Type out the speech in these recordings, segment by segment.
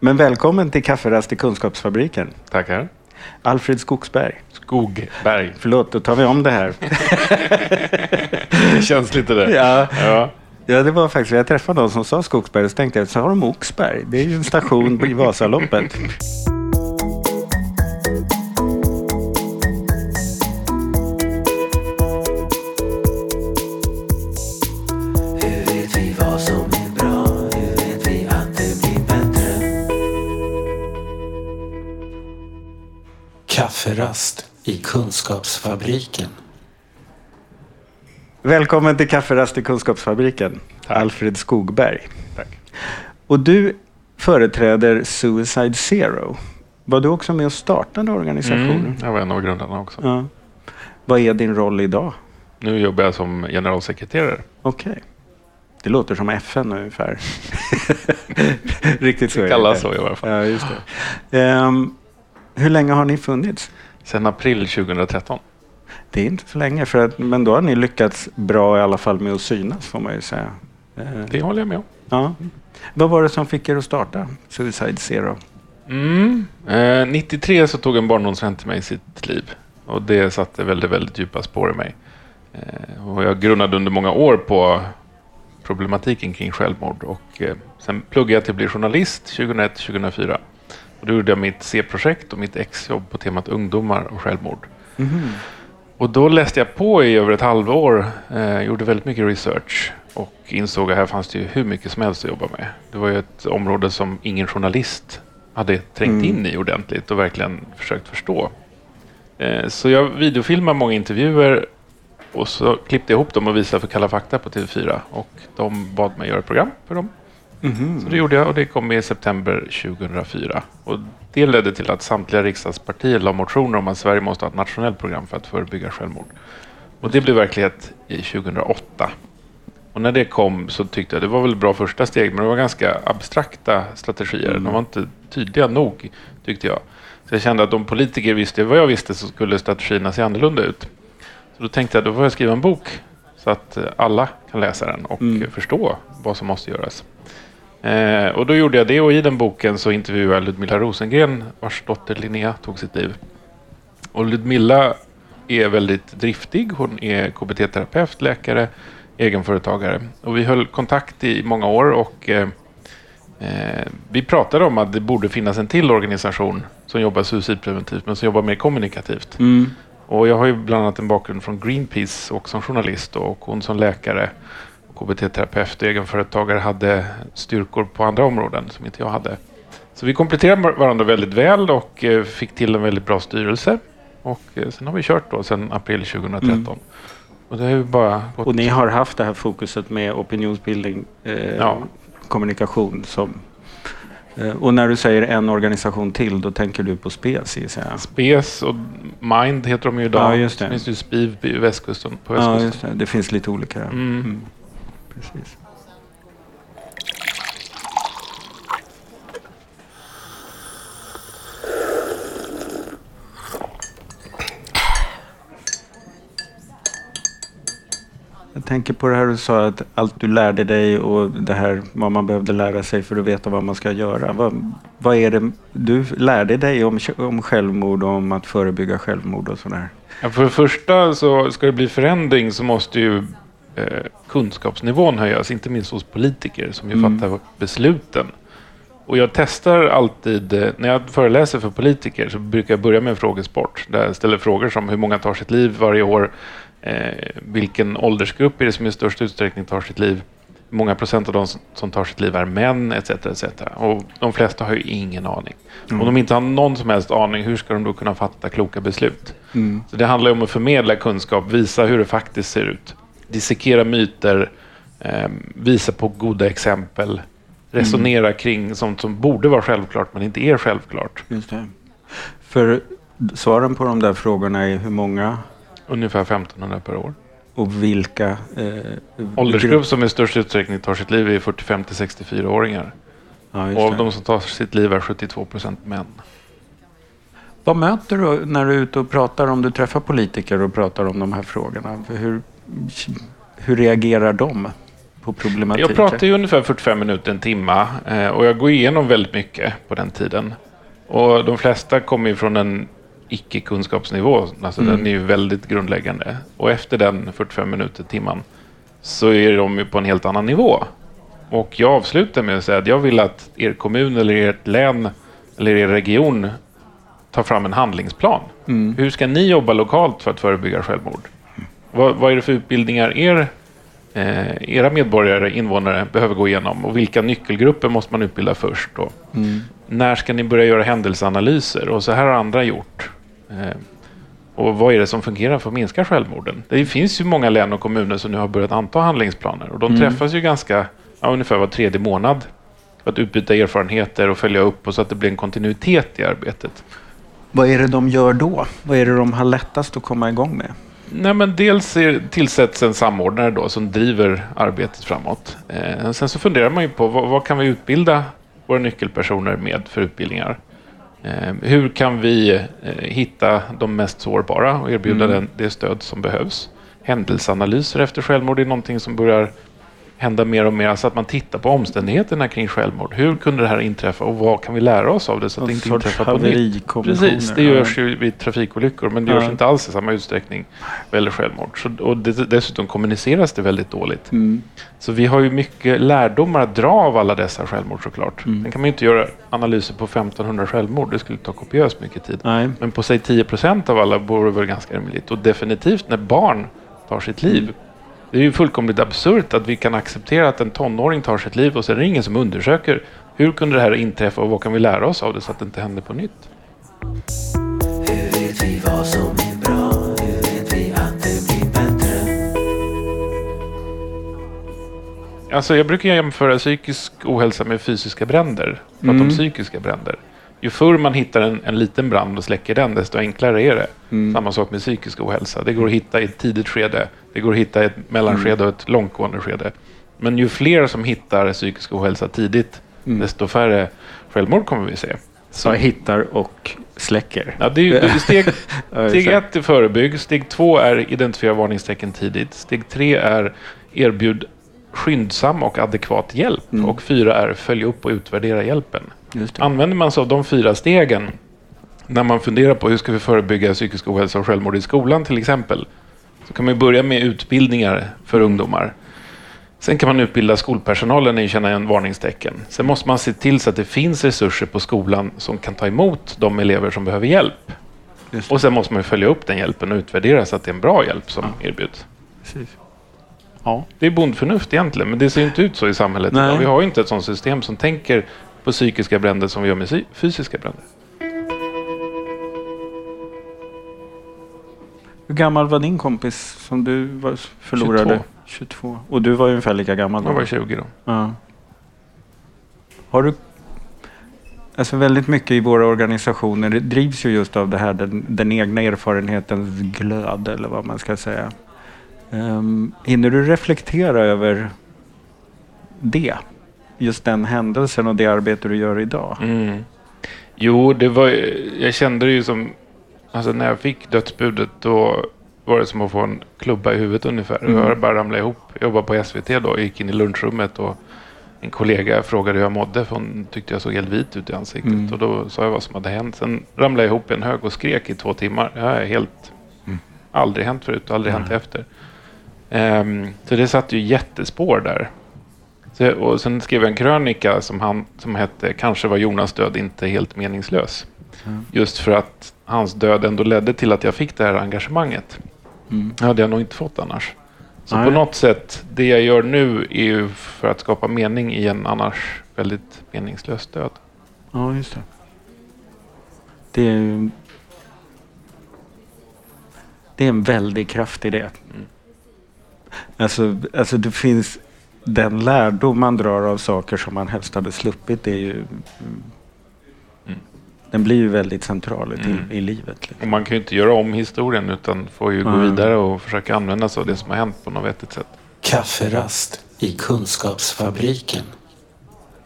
Men välkommen till kafferast i Kunskapsfabriken. Tackar. Alfred Skogsberg. Skogberg. Förlåt, då tar vi om det här. Det känns lite det. ja, Ja. ja, det var faktiskt, jag träffade någon som sa Skogsberg och så tänkte jag, så har de Oxberg. Det är ju en station i Vasaloppet. Kafferast i Kunskapsfabriken. Välkommen till kafferast i Kunskapsfabriken. Alfred Skogberg. Tack. Och du företräder Suicide Zero. Var du också med och startade organisationen? Mm, jag var en av grundarna också. Ja. Vad är din roll idag? Nu jobbar jag som generalsekreterare. Okej. Det låter som FN ungefär. Riktigt så är det. Kallas så i alla fall. Ja, just det. Ehm, hur länge har ni funnits? Sen april 2013. Det är inte så länge, för att, men då har ni lyckats bra i alla fall med att synas får man ju säga. Ehm, Det håller jag med om. ja. Vad var det som fick er att starta Suicide Zero? Mm. Eh, 93 så tog en barndomsvän till mig sitt liv. Och det satte väldigt, väldigt djupa spår i mig. Eh, och jag grunnade under många år på problematiken kring självmord. Och eh, sen pluggade jag till att bli journalist 2001-2004. Och då gjorde jag mitt C-projekt och mitt exjobb på temat ungdomar och självmord. Och då läste jag på i över ett halvår, eh, gjorde väldigt mycket research och insåg att här fanns det ju hur mycket som helst att jobba med. Det var ju ett område som ingen journalist hade trängt in i ordentligt och verkligen försökt förstå. Eh, så jag videofilmade många intervjuer och så klippte jag ihop dem och visade för Kalla fakta på TV4 och de bad mig göra ett program för dem. Så det gjorde jag och det kom i september 2004. Och det ledde till att samtliga riksdagspartier la motioner om att Sverige måste ha ett nationellt program för att förebygga självmord. Och det blev verklighet i 2008. Och när det kom så tyckte jag det var väl bra första steg men det var ganska abstrakta strategier. De var inte tydliga nog tyckte jag. Så jag kände att om politiker visste vad jag visste så skulle strategierna se annorlunda ut. Så då tänkte jag då får jag skriva en bok så att alla kan läsa den och eh, förstå vad som måste göras. Eh, och då gjorde jag det och i den boken så intervjuade jag Ludmilla Rosengren vars dotter Linnea tog sitt liv. Och Ludmilla är väldigt driftig. Hon är KBT-terapeut, läkare, egenföretagare. Och vi höll kontakt i många år och eh, eh, vi pratade om att det borde finnas en till organisation som jobbar suicidpreventivt men som jobbar mer kommunikativt. Och jag har ju bland annat en bakgrund från Greenpeace och som journalist och hon som läkare KBT-terapeut och egenföretagare hade styrkor på andra områden som inte jag hade. Så vi kompletterade varandra väldigt väl och eh, fick till en väldigt bra styrelse. Och eh, sen har vi kört då sedan april 2013. Och det har bara gått... Och ni har haft det här fokuset med opinionsbildning, eh, Ja. kommunikation som... Eh, och när du säger en organisation till, då tänker du på SPES gissar jag? Spes och Mind heter de ju idag. Ja, just det. Sen finns det ju Spiv på västkusten. På Ja, västkusten. just det. Det finns lite olika. Mm. Precis. Jag tänker på det här du sa att allt du lärde dig och det här vad man behövde lära sig för att veta vad man ska göra. Vad, vad är det du lärde dig om, om självmord och om att förebygga självmord och sådär? Ja, för det första så ska det bli förändring så måste ju eh, kunskapsnivån höjas, inte minst hos politiker som ju Mm. fattar besluten. Och jag testar alltid, eh, när jag föreläser för politiker så brukar jag börja med en frågesport. Där jag ställer frågor som hur många tar sitt liv varje år? Eh, vilken åldersgrupp är det som i störst utsträckning tar sitt liv? Hur många procent av de som- tar sitt liv är män? Etc. etc. Och de flesta har ju ingen aning. Om de inte har någon som helst aning, hur ska de då kunna fatta kloka beslut? Så det handlar om att förmedla kunskap, visa hur det faktiskt ser ut. Dissekera myter, eh, visa på goda exempel, resonera kring sånt som borde vara självklart men inte är självklart. Just det. För svaren på de där frågorna är hur många Ungefär 1500 per år. och vilka? Eh, Åldersgrupp som i störst utsträckning tar sitt liv är 45 till 64-åringar. Ja, Och av de som tar sitt liv är 72 procent män. Vad möter du när du är ute och pratar, om du träffar politiker och pratar om de här frågorna? Hur, hur reagerar de på problematiken? Jag pratar ju ungefär 45 minuter, en timma eh, och jag går igenom väldigt mycket på den tiden. Och de flesta kommer ju från en icke-kunskapsnivå, alltså Mm. den är ju väldigt grundläggande. Och efter den 45 minuter, timman, så är de ju på en helt annan nivå. Och jag avslutar med att säga att jag vill att er kommun eller ert län eller er region tar fram en handlingsplan. Mm. Hur ska ni jobba lokalt för att förebygga självmord? Vad, vad är det för utbildningar er, eh, era medborgare, invånare, behöver gå igenom? Och vilka nyckelgrupper måste man utbilda först? Då? Mm. När ska ni börja göra händelseanalyser? Och så här har andra gjort. Eh, och vad är det som fungerar för att minska självmorden? Det finns ju många län och kommuner som nu har börjat anta handlingsplaner. Och de Mm. träffas ju ganska, ja, ungefär var tredje månad. För att utbyta erfarenheter och följa upp och så att det blir en kontinuitet i arbetet. Vad är det de gör då? Vad är det de har lättast att komma igång med? Nej, men dels är, tillsätts en samordnare då som driver arbetet framåt. Eh, sen så funderar man ju på vad, vad kan vi utbilda våra nyckelpersoner med för utbildningar? Eh, hur kan vi eh, hitta de mest sårbara och erbjuda Mm. den, det stöd som behövs? Händelseanalyser efter självmord är någonting som börjar hända mer och mer. Så att man tittar på omständigheterna kring självmord. Hur kunde det här inträffa och vad kan vi lära oss av det så att det inte inträffar på nytt? Precis, det görs ju vid trafikolyckor men det görs Ja. inte alls i samma utsträckning vad gäller självmord. Så, och det, dessutom kommuniceras det väldigt dåligt. Mm. Så vi har ju mycket lärdomar att dra av alla dessa självmord såklart. Mm. Sen kan man ju inte göra analyser på 1500 självmord, det skulle ta kopiöst mycket tid. Nej. Men på säg 10 procent av alla vore väl ganska rimligt. Och definitivt när barn tar sitt liv. Mm. Det är ju fullkomligt absurt att vi kan acceptera att en tonåring tar sitt liv och sen är det ingen som undersöker hur kunde det här inträffa och vad kan vi lära oss av det så att det inte händer på nytt. Hur vet vi vad som är bra? Hur vet vi att det blir bättre? Alltså jag brukar jämföra psykisk ohälsa med fysiska bränder. Prata Mm. om psykiska bränder. Ju förr man hittar en, en liten brand och släcker den, desto enklare är det. Mm. Samma sak med psykisk ohälsa. Det går att hitta i ett tidigt skede. Det går att hitta i ett mellanskede och ett långtgående skede. Men ju fler som hittar psykisk ohälsa tidigt, Mm. desto färre självmord kommer vi se. Så hittar och släcker. Ja, det är det är steg, steg ett är förebygg, steg två är identifiera varningstecken tidigt, steg tre är erbjud skyndsam och adekvat hjälp Mm. och fyra är följa upp och utvärdera hjälpen. Just det. Använder man sig av de fyra stegen när man funderar på hur ska vi förebygga psykisk ohälsa och självmord i skolan till exempel, så kan man börja med utbildningar för ungdomar. Sen kan man utbilda skolpersonalen i att känna igen varningstecken. Sen måste man se till så att det finns resurser på skolan som kan ta emot de elever som behöver hjälp. Och sen måste man följa upp den hjälpen och utvärdera så att det är en bra hjälp som erbjuds. Precis. Ja. Det är bondförnuft egentligen, men det ser inte ut så i samhället. Vi har ju inte ett sådant system som tänker på psykiska bränder som vi gör med fysiska bränder. Hur gammal var din kompis som du var, förlorade? 22. 22. Och du var ungefär lika gammal Jag då? var 20 då. Ja. Har du... Alltså väldigt mycket i våra organisationer drivs ju just av det här den, den egna erfarenhetens glöd eller vad man ska säga. Um, hinner du reflektera över det? Just den händelsen och det arbete du gör idag? Mm. Jo, det var, jag kände det ju som... Alltså när jag fick dödsbudet då var det som att få en klubba i huvudet ungefär. Mm. Jag bara ramlade ihop. Jag jobbade på SVT då och gick in i lunchrummet och en kollega frågade hur jag mådde för hon tyckte jag såg helt vit ut i ansiktet. Mm. Och då sa jag vad som hade hänt. Sen ramlade jag ihop i en hög och skrek i två timmar. Det är helt... Mm. Aldrig hänt förut och aldrig hänt Nej. efter. Ehm, så det satt ju jättespår där. Så, och sen skrev jag en krönika som, han, som hette Kanske var Jonas död inte helt meningslös. Mm. Just för att hans död ändå ledde till att jag fick det här engagemanget. Mm. Det hade jag nog inte fått annars. Så Nej. på något sätt, det jag gör nu är ju för att skapa mening i en annars väldigt meningslös död. Ja, just det. Det är, det är en väldig kraft i det. Mm. Alltså, alltså det finns den lärdom man drar av saker som man helst hade sluppit. Det är ju, Mm. Den blir ju väldigt central Mm. i livet. Liksom. Och man kan ju inte göra om historien utan får ju gå Nej. vidare och försöka använda sig av det som har hänt på något vettigt sätt. Kafferast i Kunskapsfabriken.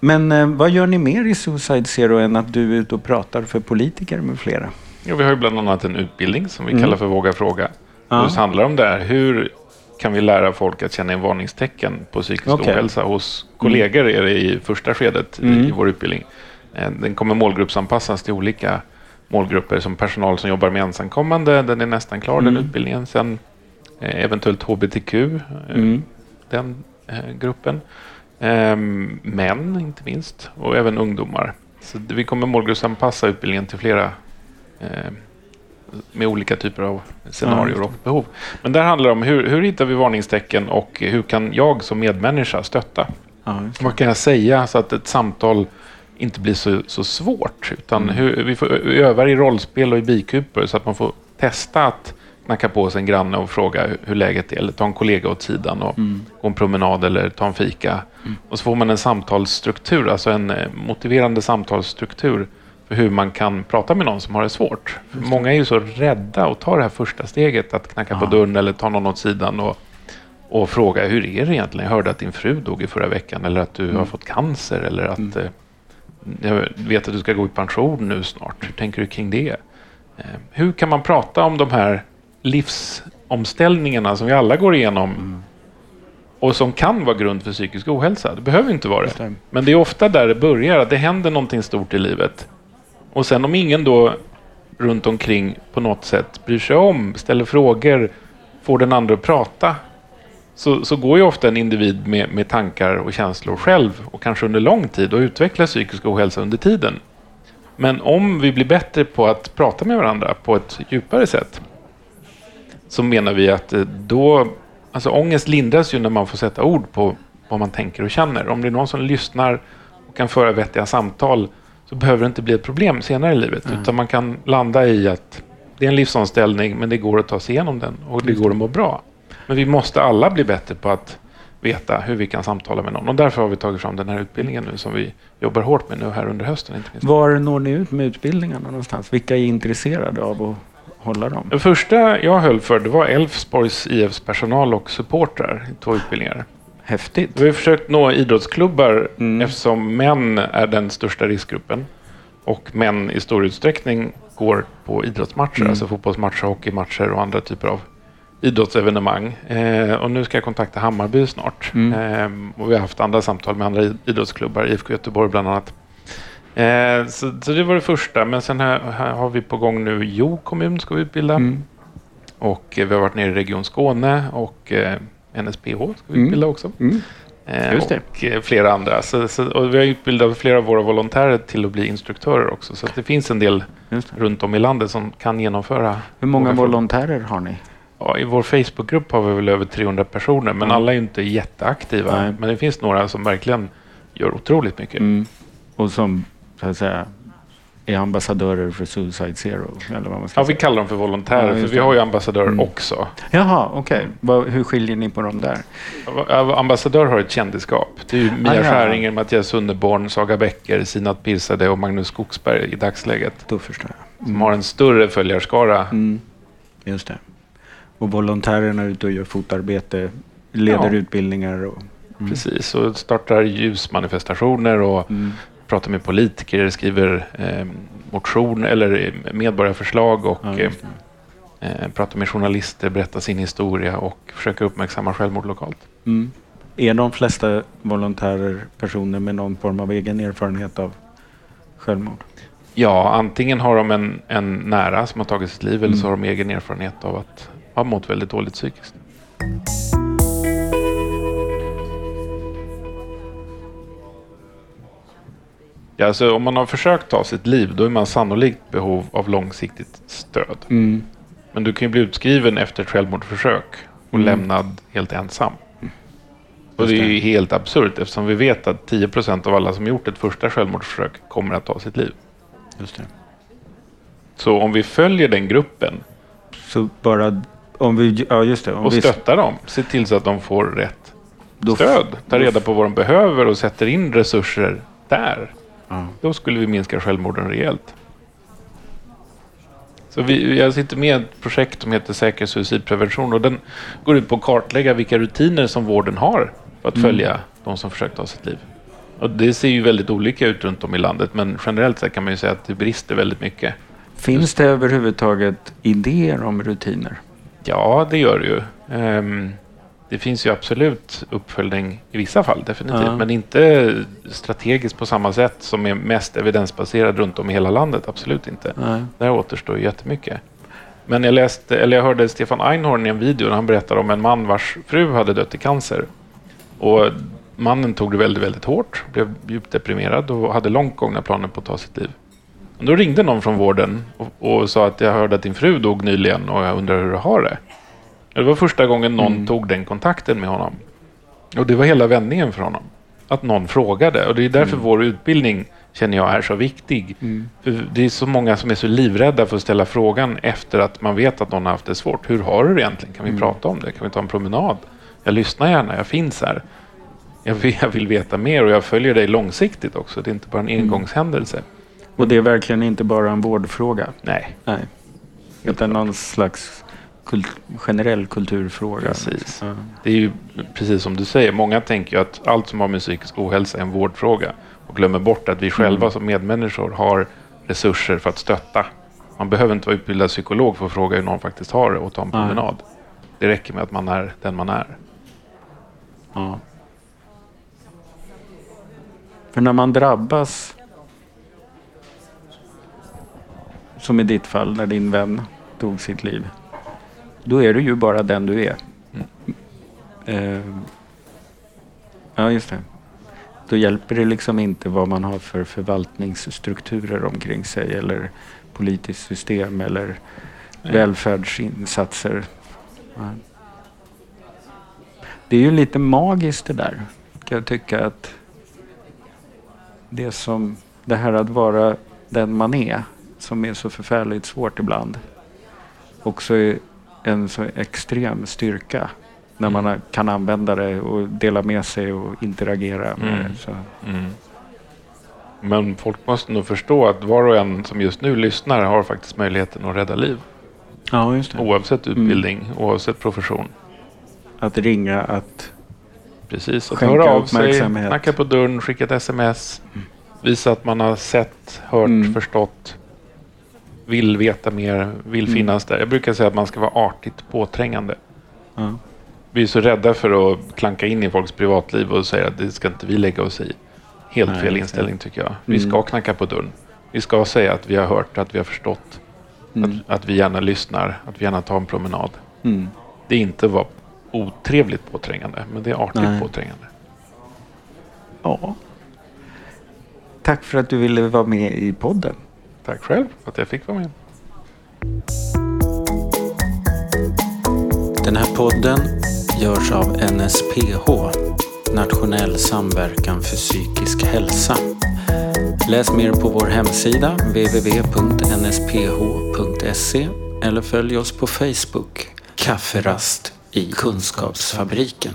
Men eh, vad gör ni mer i Suicide Zero än att du är ute och pratar för politiker med flera? Ja, vi har ju bland annat en utbildning som vi Mm. kallar för Våga fråga. Ja. Och det handlar om det här. Hur kan vi lära folk att känna in varningstecken på psykisk Okej. ohälsa. Hos kollegor är det i första skedet i, Mm. i vår utbildning. Eh, Den kommer målgruppsanpassas till olika målgrupper som personal som jobbar med ensamkommande. Den är nästan klar den Mm. utbildningen. Sen eh, eventuellt hbtq, eh, Mm. den eh, gruppen. Ehm, män inte minst och även ungdomar. Så vi kommer målgruppsanpassa utbildningen till flera eh, med olika typer av scenarier och behov. Men där handlar det om hur, hur hittar vi varningstecken och hur kan jag som medmänniska stötta? Ja. Vad kan jag säga så att ett samtal inte blir så, så svårt? Utan Mm. hur, vi, får, vi övar i rollspel och i bikuper så att man får testa att knacka på sig en granne och fråga hur, läget är. Eller ta en kollega åt sidan och Mm. gå en promenad eller ta en fika. Och så får man en samtalsstruktur, alltså en eh, motiverande samtalsstruktur hur man kan prata med någon som har det svårt. Många är ju så rädda att ta det här första steget, att knacka på Ja. dörren eller ta någon åt sidan och, och fråga hur är det egentligen? Jag hörde att din fru dog i förra veckan eller att du Mm. har fått cancer eller att eh, jag vet att du ska gå i pension nu snart. Hur tänker du kring det? Eh, hur kan man prata om de här livsomställningarna som vi alla går igenom Mm. och som kan vara grund för psykisk ohälsa? Det behöver inte vara det. Men det är ofta där det börjar, att det händer någonting stort i livet. Och sen om ingen då runt omkring på något sätt bryr sig om, ställer frågor, får den andra att prata, så, så går ju ofta en individ med, med tankar och känslor själv och kanske under lång tid och utvecklar psykisk ohälsa under tiden. Men om vi blir bättre på att prata med varandra på ett djupare sätt så menar vi att eh, då, alltså ångest lindras ju när man får sätta ord på vad man tänker och känner. Om det är någon som lyssnar och kan föra vettiga samtal så behöver det inte bli ett problem senare i livet. Utan man kan landa i att det är en livsomställning men det går att ta sig igenom den och det går att må bra. Men vi måste alla bli bättre på att veta hur vi kan samtala med någon. Och därför har vi tagit fram den här utbildningen nu som vi jobbar hårt med nu här under hösten. Inte minst. Var når ni ut med utbildningarna någonstans? Vilka är intresserade av att hålla dem? Den första jag höll för det var Elfsborgs IFs personal och supportrar i två utbildningar. Häftigt. Vi har försökt nå idrottsklubbar Mm. eftersom män är den största riskgruppen. Och män i stor utsträckning går på idrottsmatcher, Mm. alltså fotbollsmatcher, hockeymatcher och andra typer av idrottsevenemang. Eh, och nu ska jag kontakta Hammarby snart. Mm. Eh, och vi har haft andra samtal med andra idrottsklubbar, IFK Göteborg bland annat. Eh, så, så det var det första, men sen här, här har vi på gång nu Jo kommun ska vi utbilda. Mm. Och eh, vi har varit nere i Region Skåne och eh, NSPH ska vi Mm. utbilda också. Mm. Eh, Just det. och eh, flera andra. Så, så, och vi har utbildat flera av våra volontärer till att bli instruktörer också. Så det finns en del runt om i landet som kan genomföra. Hur många volontärer har ni? Ja, I vår Facebookgrupp har vi väl över 300 personer, men Mm. alla är inte jätteaktiva. Nej. Men det finns några som verkligen gör otroligt mycket. Mm. Och som så att säga är ambassadörer för Suicide Zero? Eller vad man ska Ja, vi säga. kallar dem för volontärer, Ja, för vi har ju ambassadörer Mm. också. Jaha, okej. Vad- Hur skiljer ni på dem där? Ambassadör har ett kändisskap. Det är ju Mia Ah, ja. Skäringer, Mattias Sunderborn, Saga Bäcker, Sinat Pirsade och Magnus Skogsberg i dagsläget. Då förstår jag. Som har en större följarskara. Mm. Just det. Och volontärerna är ute och gör fotarbete, leder Ja. utbildningar och... Mm. Precis, och startar ljusmanifestationer och Mm. Pratar med politiker, skriver eh, motion eller eh, medborgarförslag och Ja, eh, eh, pratar med journalister, berättar sin historia och försöker uppmärksamma självmord lokalt. Mm. Är de flesta volontärer personer med någon form av egen erfarenhet av självmord? Ja, antingen har de en, en nära som har tagit sitt liv eller så har Mm. de egen erfarenhet av att ha mått väldigt dåligt psykiskt. Ja, alltså, om man har försökt ta sitt liv då är man sannolikt behov av långsiktigt stöd. Mm. Men du kan ju bli utskriven efter ett självmordsförsök och Mm. lämnad helt ensam. Och Just det är ju helt absurt eftersom vi vet att 10% av alla som gjort ett första självmordsförsök kommer att ta sitt liv. Just det. Så om vi följer den gruppen Så bara om vi... Ja, just det. Och vi, stöttar dem, se till så att de får rätt stöd, ta reda på vad de behöver och sätter in resurser där. Då skulle vi minska självmorden rejält. Så vi, jag sitter med i ett projekt som heter Säker suicidprevention och den går ut på att kartlägga vilka rutiner som vården har för att Mm. följa de som försökt ta sitt liv. Och det ser ju väldigt olika ut runt om i landet men generellt sett kan man ju säga att det brister väldigt mycket. Finns det överhuvudtaget idéer om rutiner? Ja, det gör det ju. Ehm, Det finns ju absolut uppföljning i vissa fall, definitivt. Ja. Men inte strategiskt på samma sätt som är mest evidensbaserad runt om i hela landet. Absolut inte. Nej. Där återstår jättemycket. Men jag, läste, eller jag hörde Stefan Einhorn i en video när han berättade om en man vars fru hade dött i cancer. Och mannen tog det väldigt, väldigt hårt, blev djupt deprimerad och hade långt gångna planer på att ta sitt liv. Och då ringde någon från vården och, och sa att jag hörde att din fru dog nyligen och jag undrar hur du har det. Det var första gången någon tog den kontakten med honom. Och det var hela vändningen för honom. Att någon frågade. Och det är därför vår utbildning känner jag är så viktig. För det är så många som är så livrädda för att ställa frågan efter att man vet att någon har haft det svårt. Hur har du det egentligen? Kan vi prata om det? Kan vi ta en promenad? Jag lyssnar gärna, jag finns här. Jag vill, jag vill veta mer och jag följer dig långsiktigt också. Det är inte bara en engångshändelse. Och det är verkligen inte bara en vårdfråga. Nej, Nej. Utan någon slags kult- generell kulturfråga. Precis. Ja. det är ju precis som du säger. Många tänker ju att allt som har med psykisk ohälsa är en vårdfråga och glömmer bort att vi själva som medmänniskor har resurser för att stötta. Man behöver inte vara utbildad psykolog för att fråga hur någon faktiskt har det och ta en promenad. Det räcker med att man är den man är. Ja. För när man drabbas, som i ditt fall när din vän tog sitt liv, då är du ju bara den du är. Eh, ja, just det. Då hjälper det liksom inte vad man har för förvaltningsstrukturer omkring sig eller politiskt system eller Nej. välfärdsinsatser. Ja. Det är ju lite magiskt det där. Kan jag tycka att det som det här att vara den man är som är så förfärligt svårt ibland också är en så extrem styrka när man har- kan använda det och dela med sig och interagera med Mm. det. Mm. Men folk måste nog förstå att var och en som just nu lyssnar har faktiskt möjligheten att rädda liv. Ja, just det. Oavsett utbildning, oavsett profession. Att ringa, att Precis, att höra av sig, knacka på dörren, skicka ett sms. Visa att man har sett, hört, Mm. förstått. Vill veta mer, vill Mm. finnas där. Jag brukar säga att man ska vara artigt påträngande. ja. Vi är så rädda för att klanka in i folks privatliv och säga att det ska inte vi lägga oss i. Helt Nej, fel inställning tycker jag. Vi Mm. ska knacka på dörren. Vi ska säga att vi har hört, att vi har förstått. Mm. Att, att vi gärna lyssnar, att vi gärna tar en promenad. Mm. Det är inte vara otrevligt påträngande, men det är artigt Nej. påträngande. ja. Tack för att du ville vara med i podden. Tack själv för att jag fick vara med. Den här podden görs av NSPH, Nationell samverkan för psykisk hälsa. Läs mer på vår hemsida www.nsph.se eller följ oss på Facebook, Kafferast i Kunskapsfabriken.